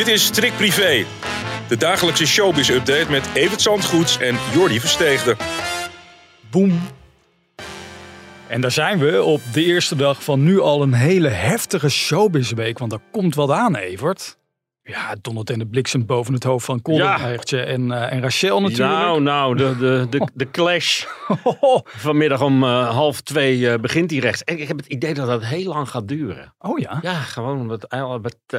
Dit is Strik Privé, de dagelijkse showbiz-update met Evert Zandgoeds en Jordi Versteegde. Boom. En daar zijn we op de eerste dag van nu al een hele heftige showbizweek. Want er komt wat aan, Evert. Ja, dondert en de bliksem boven het hoofd van Colin Ja. En, eh, en Rachel natuurlijk. Nou, nou, de, de, de, de clash. Vanmiddag om eh, half twee eh, begint die rechts. En ik heb het idee dat dat heel lang gaat duren. Oh ja? Ja, gewoon omdat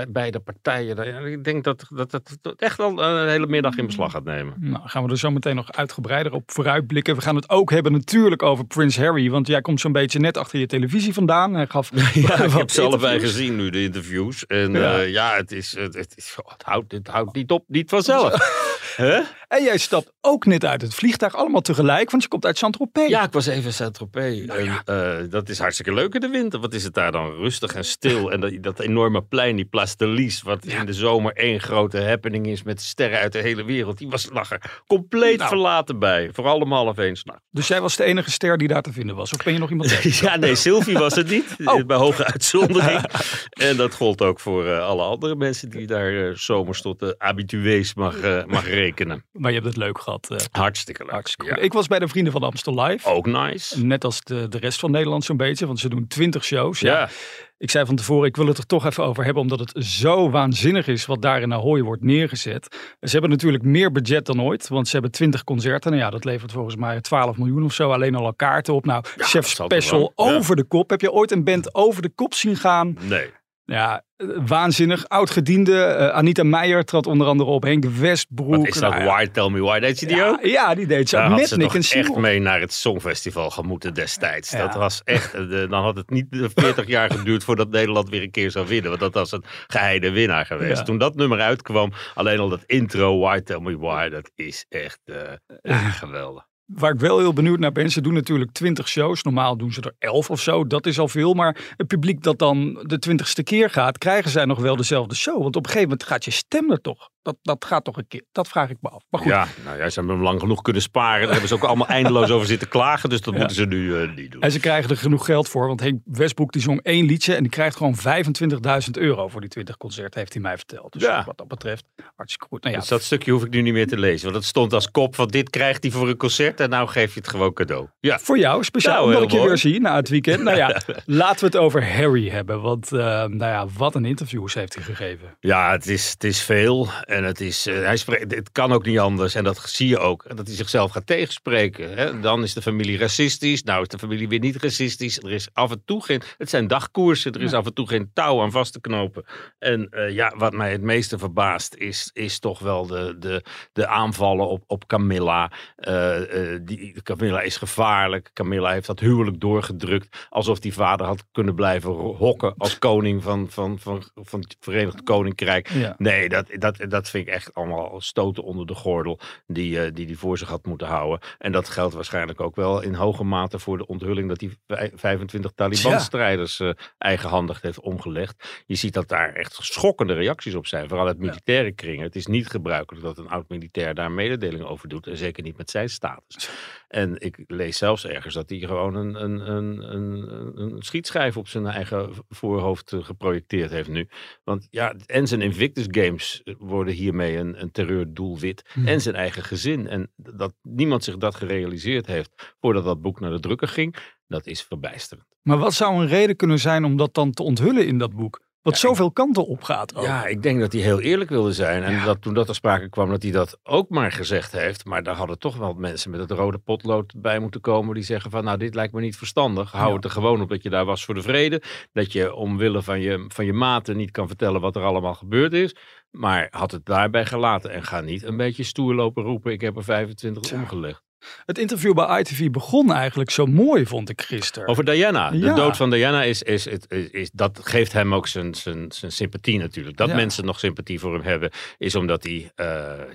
beide partijen. Ik denk dat dat het echt wel een hele middag in beslag gaat nemen. Nou, gaan we er zo meteen nog uitgebreider op vooruitblikken. We gaan het ook hebben natuurlijk over Prins Harry. Want jij komt zo'n beetje net achter je televisie vandaan. Hij gaf Ja, ik heb ze allebei gezien nu, de interviews. En Ja. ja, ja het, is, het, het, is, het, houdt, het houdt niet op, niet vanzelf. Huh? En jij stapt ook net uit het vliegtuig. Allemaal tegelijk, want je komt uit Saint-Tropez. Ja, ik was even in Saint-Tropez. Nou ja. En, eh, dat is hartstikke leuk in de winter. Wat is het daar dan rustig en stil. En dat, dat enorme plein, die Place de Lys, wat in de zomer één grote happening is met sterren uit de hele wereld. Die was lag er compleet Nou. verlaten bij. Vooral om half één s'nachts. Dus jij was de enige ster die daar te vinden was. Of ben je nog iemand? Ja, nee, Sylvie was het niet. Oh. Bij hoge uitzondering. en dat gold ook voor eh, alle andere mensen die daar eh, zomers tot de habitués mag, mag rekenen. Maar je hebt het leuk gehad. eh. Hartstikke leuk. hartstikke Ja. goed. Ik was bij de Vrienden van Amstel Live. Ook nice. Net als de, de rest van Nederland zo'n beetje. Want ze doen 20 shows. Ja. Ja. Ik zei van tevoren, ik wil het er toch even over hebben. Omdat het zo waanzinnig is wat daar in Ahoy wordt neergezet. Ze hebben natuurlijk meer budget dan ooit. Want ze hebben 20 concerten. Nou ja, dat levert volgens mij 12 miljoen of zo. Alleen al kaarten op. Nou, Ja, Chef Special over de kop. Heb je ooit een band over de kop zien gaan? Nee. Ja, waanzinnig. Oud-gediende. eh, Anita Meijer trad onder andere op. Henk Westbroek. Wat is dat? Nou ja, Why Tell Me Why? Deed je die ook? ja, ja, die deed ze Daar ook had met Nick en echt mee naar het Songfestival gemoeten destijds. Ja. Dat was echt, eh, de- dan had het niet de 40 jaar geduurd voordat Nederland weer een keer zou winnen. Want dat was een geheide winnaar geweest. Ja. Toen dat nummer uitkwam, alleen al dat intro, Why Tell Me Why, dat is echt eh, ja, geweldig. Waar ik wel heel benieuwd naar ben, ze doen natuurlijk 20 shows. Normaal doen ze er 11 of zo, dat is al veel. Maar het publiek dat dan de 20ste keer gaat, krijgen zij nog wel dezelfde show? Want op een gegeven moment gaat je stem er toch? Dat, dat gaat toch een keer, dat vraag ik me af. Maar goed, Ja, nou ja, ze hebben hem lang genoeg kunnen sparen. Daar hebben ze ook allemaal eindeloos over zitten klagen. Dus dat Ja. moeten ze nu eh, niet doen. en ze krijgen er genoeg geld voor. Want Henk Westbroek die zong één liedje en die krijgt gewoon 25.000 euro voor die 20 concerten, heeft hij mij verteld. Dus Ja. wat dat betreft, hartstikke goed. Nou ja, Dus dat stukje hoef ik nu niet meer te lezen. Want het stond als kop van dit krijgt hij voor een concert. En nou geef je het gewoon cadeau. Ja, Voor jou, speciaal Nou, omdat ik je weer zie na het weekend. Nou ja, laten we het over Harry hebben. Want, eh, nou ja, wat een interviews heeft hij gegeven. Ja, het is, het is veel. En het, is, eh, hij spreekt, het kan ook niet anders. En dat zie je ook. Dat hij zichzelf gaat tegenspreken. Hè? Dan is de familie racistisch. Nou is de familie weer niet racistisch. Er is af en toe geen... Het zijn dagkoersen. Er is Ja. af en toe geen touw aan vast te knopen. En eh, ja, wat mij het meeste verbaast is, is toch wel de, de, de aanvallen op, op Camilla. Eh, die, Camilla is gevaarlijk. Camilla heeft dat huwelijk doorgedrukt. Alsof die vader had kunnen blijven hokken als koning van, van, van, van het Verenigd Koninkrijk. Ja. Nee, dat, dat, dat vind ik echt allemaal stoten onder de gordel die hij die, die voor zich had moeten houden. En dat geldt waarschijnlijk ook wel in hoge mate voor de onthulling dat hij vij- 25 Taliban-strijders eh, eigenhandig heeft omgelegd. Je ziet dat daar echt schokkende reacties op zijn, vooral uit militaire kringen. Het is niet gebruikelijk dat een oud-militair daar mededelingen over doet en zeker niet met zijn status. En ik lees zelfs ergens dat hij gewoon een, een, een, een, een schietschijf op zijn eigen voorhoofd eh, geprojecteerd heeft nu. Want ja, en zijn Invictus Games worden hiermee een, een terreurdoelwit. Hmm. En zijn eigen gezin. En dat niemand zich dat gerealiseerd heeft voordat dat boek naar de drukker ging, dat is verbijsterend. Maar wat zou een reden kunnen zijn om dat dan te onthullen in dat boek? Wat zoveel kanten op gaat. ook. Ja, ik denk dat hij heel eerlijk wilde zijn. En Ja. dat toen dat ter sprake kwam, dat hij dat ook maar gezegd heeft. Maar daar hadden toch wel mensen met het rode potlood bij moeten komen. Die zeggen van, nou, dit lijkt me niet verstandig. Hou Ja. het er gewoon op dat je daar was voor de vrede. Dat je omwille van je, van je maten niet kan vertellen wat er allemaal gebeurd is. Maar had het daarbij gelaten. En ga niet een beetje stoer lopen roepen, ik heb er 25 Tja. omgelegd. Het interview bij ITV begon eigenlijk zo mooi, vond ik gisteren. Over Diana. De dood van Diana is, is, is, dat geeft hem ook zijn, zijn, zijn sympathie natuurlijk. Dat Ja. mensen nog sympathie voor hem hebben, is omdat hij eh,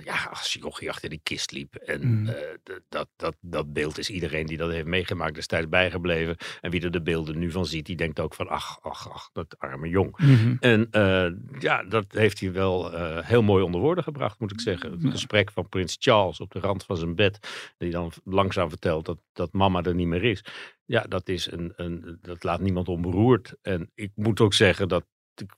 ja, als jochie achter die kist liep. En Mm. eh, dat, dat, dat beeld is iedereen die dat heeft meegemaakt destijds bijgebleven. En wie er de beelden nu van ziet, die denkt ook van ach, ach, ach, dat arme jong. Mhm. En eh, ja, dat heeft hij wel heel mooi onder woorden gebracht, moet ik zeggen. Het gesprek van prins Charles op de rand van zijn bed, die dan langzaam vertelt dat, dat mama er niet meer is. Ja, dat, is een, een, dat laat niemand onberoerd. En ik moet ook zeggen dat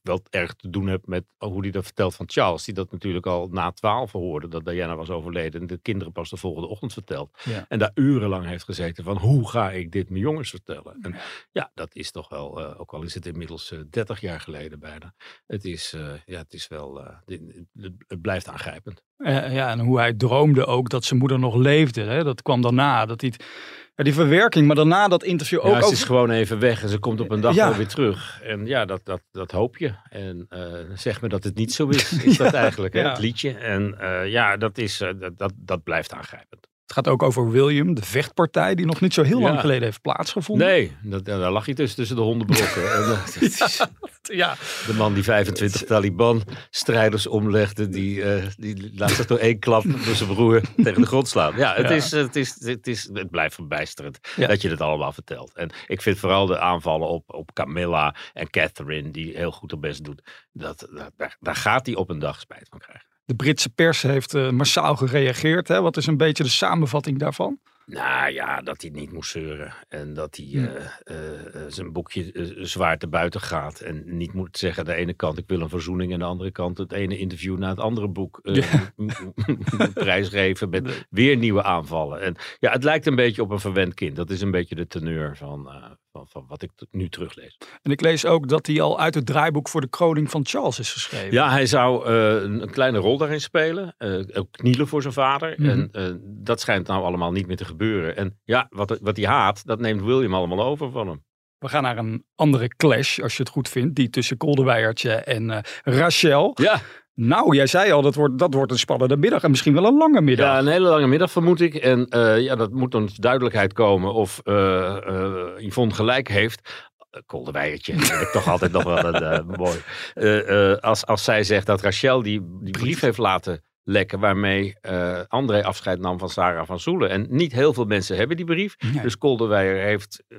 wel erg te doen heb met hoe hij dat vertelt van Charles. Die dat natuurlijk al na twaalf hoorde, dat Diana was overleden. En de kinderen pas de volgende ochtend vertelt. Ja. En daar urenlang heeft gezeten van hoe ga ik dit mijn jongens vertellen. En ja, dat is toch wel, eh, ook al is het inmiddels eh 30 jaar geleden bijna. Het is, eh, ja, het is wel, eh, dit- het, blijft aangrijpend. Eh, ja, en hoe hij droomde ook dat zijn moeder nog leefde. Hè? Dat kwam daarna. Dat hij, het- ja, die verwerking, maar daarna dat interview ook ja, ze is gewoon even weg en ze komt op een dag Ja. wel weer terug. En ja, dat, dat, dat hoop je. En eh, zeg me dat het niet zo is, is dat eigenlijk, hè, het liedje. En eh, ja, dat, is, eh, dat, dat, dat blijft aangrijpend. Gaat ook over William, de vechtpartij, die nog niet zo heel lang Ja. geleden heeft plaatsgevonden. Nee, dat, ja, daar lag hij tussen, tussen de hondenbrokken. en, dat is- Ja, De man die 25 Taliban-strijders omlegde, die, eh, die laat zich door één klap door zijn broer tegen de grond slaan. Ja, het, Ja. Is, het, is, het, is, het blijft verbijsterend Ja. dat je het allemaal vertelt. En ik vind vooral de aanvallen op, op Camilla en Catherine, die heel goed haar best doet, dat, dat, daar, daar gaat hij op een dag spijt van krijgen. De Britse pers heeft eh, massaal gereageerd. Hè? Wat is een beetje de samenvatting daarvan? Nou ja, dat hij niet moest zeuren. En dat hij Hm. eh, eh, zijn boekje zwaar te buiten gaat. En niet moet zeggen de ene kant ik wil een verzoening. En de andere kant het ene interview na het andere boek Ja. prijsgeven. Met weer nieuwe aanvallen. En ja, het lijkt een beetje op een verwend kind. Dat is een beetje de teneur van, van, van wat ik nu teruglees. En ik lees ook dat hij al uit het draaiboek voor de kroning van Charles is geschreven. Ja, hij zou eh, een, een kleine rol daarin spelen. eh, ook knielen voor zijn vader. Mhm. En eh, dat schijnt nou allemaal niet meer te gebeuren. En ja, wat, wat hij haat, dat neemt William allemaal over van hem. We gaan naar een andere clash, als je het goed vindt. Die tussen Koldeweiertje en Rachel. Ja, Nou, jij zei al, dat wordt, dat wordt een spannende middag. En misschien wel een lange middag. Ja, een hele lange middag vermoed ik. En eh, ja, dat moet dan tot duidelijkheid komen of eh, Yvonne gelijk heeft. Uh, ik toch altijd nog wel een mooi. Als, als zij zegt dat Rachel die, die brief heeft laten lekken waarmee eh, André afscheid nam van Sarah van Soelen. En niet heel veel mensen hebben die brief. Nee. Dus Kolderweijer heeft, eh,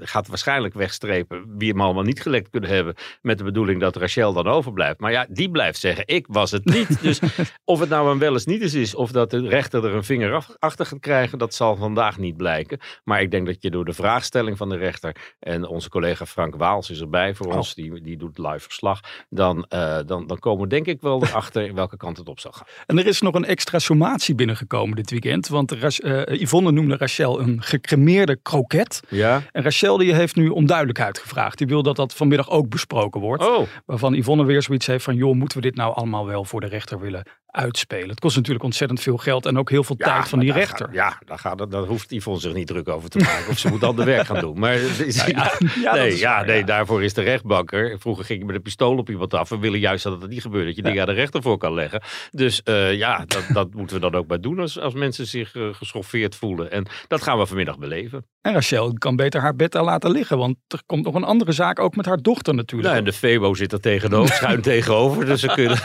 gaat waarschijnlijk wegstrepen wie hem allemaal niet gelekt kunnen hebben. Met de bedoeling dat Rachel dan overblijft. Maar ja, die blijft zeggen, ik was het niet. dus of het nou een wel eens niet eens is, of dat de rechter er een vinger af- achter gaat krijgen, dat zal vandaag niet blijken. Maar ik denk dat je door de vraagstelling van de rechter, en onze collega Frank Waals is erbij voor Oh. ons, die, die doet live verslag, dan, eh, dan, dan komen we denk ik wel erachter welke kant het op zal gaan. En er is nog een extra sommatie binnengekomen dit weekend. Want eh, Yvonne noemde Rachel een gecremeerde kroket. Ja? En Rachel die heeft nu om duidelijkheid gevraagd. Die wil dat dat vanmiddag ook besproken wordt. Oh, Waarvan Yvonne weer zoiets heeft van... joh, moeten we dit nou allemaal wel voor de rechter willen uitspelen? Het kost natuurlijk ontzettend veel geld en ook heel veel tijd van die rechter. gaat- ja, daar, gaat, het- daar hoeft Yvonne zich niet druk over te maken. Of ze moet ander werk gaan doen. Maar Nou ja, nee, ja, nee daarvoor is de rechtbanker. Vroeger ging je met een pistool op iemand af. We willen juist dat het niet gebeurt. Dat je dingen aan de rechter voor kan leggen. Dus eh, ja, dat, dat moeten we dan ook maar doen als, als mensen zich eh, geschoffeerd voelen. En dat gaan we vanmiddag beleven. En Rachel kan beter haar bed daar laten liggen. Want er komt nog een andere zaak ook met haar dochter natuurlijk. Nou, en de Febo zit er tegenover, schuin tegenover. Dus ze kunnen,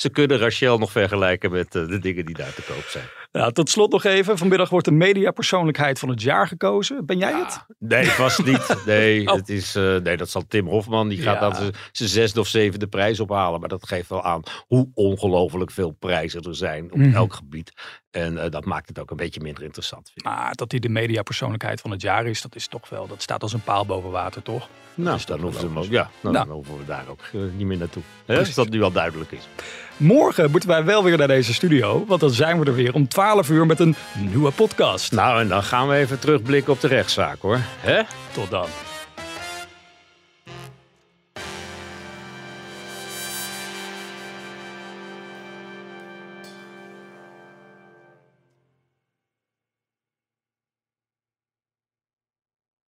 ze, kunnen Rachel nog vergelijken met eh, de dingen die daar te koop zijn. Ja, tot slot nog even. Vanmiddag wordt de mediapersoonlijkheid van het jaar gekozen. Ben jij het? Nee, vast niet. Nee, Oh. het is, eh, nee, dat zal Tim Hofman. Die gaat Ja. dan zijn- zijn zesde of zevende prijs ophalen. Maar dat geeft wel aan hoe ongelooflijk veel prijzen er zijn op Mhm. elk gebied. En eh, dat maakt het ook een beetje minder interessant. Vind ik. Maar dat hij de mediapersoonlijkheid van het jaar is, dat is toch wel, dat staat als een paal boven water, toch? nou, dan, hoeven we, ook- ja, nou, Nou. dan hoeven we daar ook eh, niet meer naartoe. Hè, als dat nu al duidelijk is. Morgen moeten wij wel weer naar deze studio, want dan zijn we er weer om 12 uur met een nieuwe podcast. Nou, en dan gaan we even terugblikken op de rechtszaak hoor. Hè? Tot dan.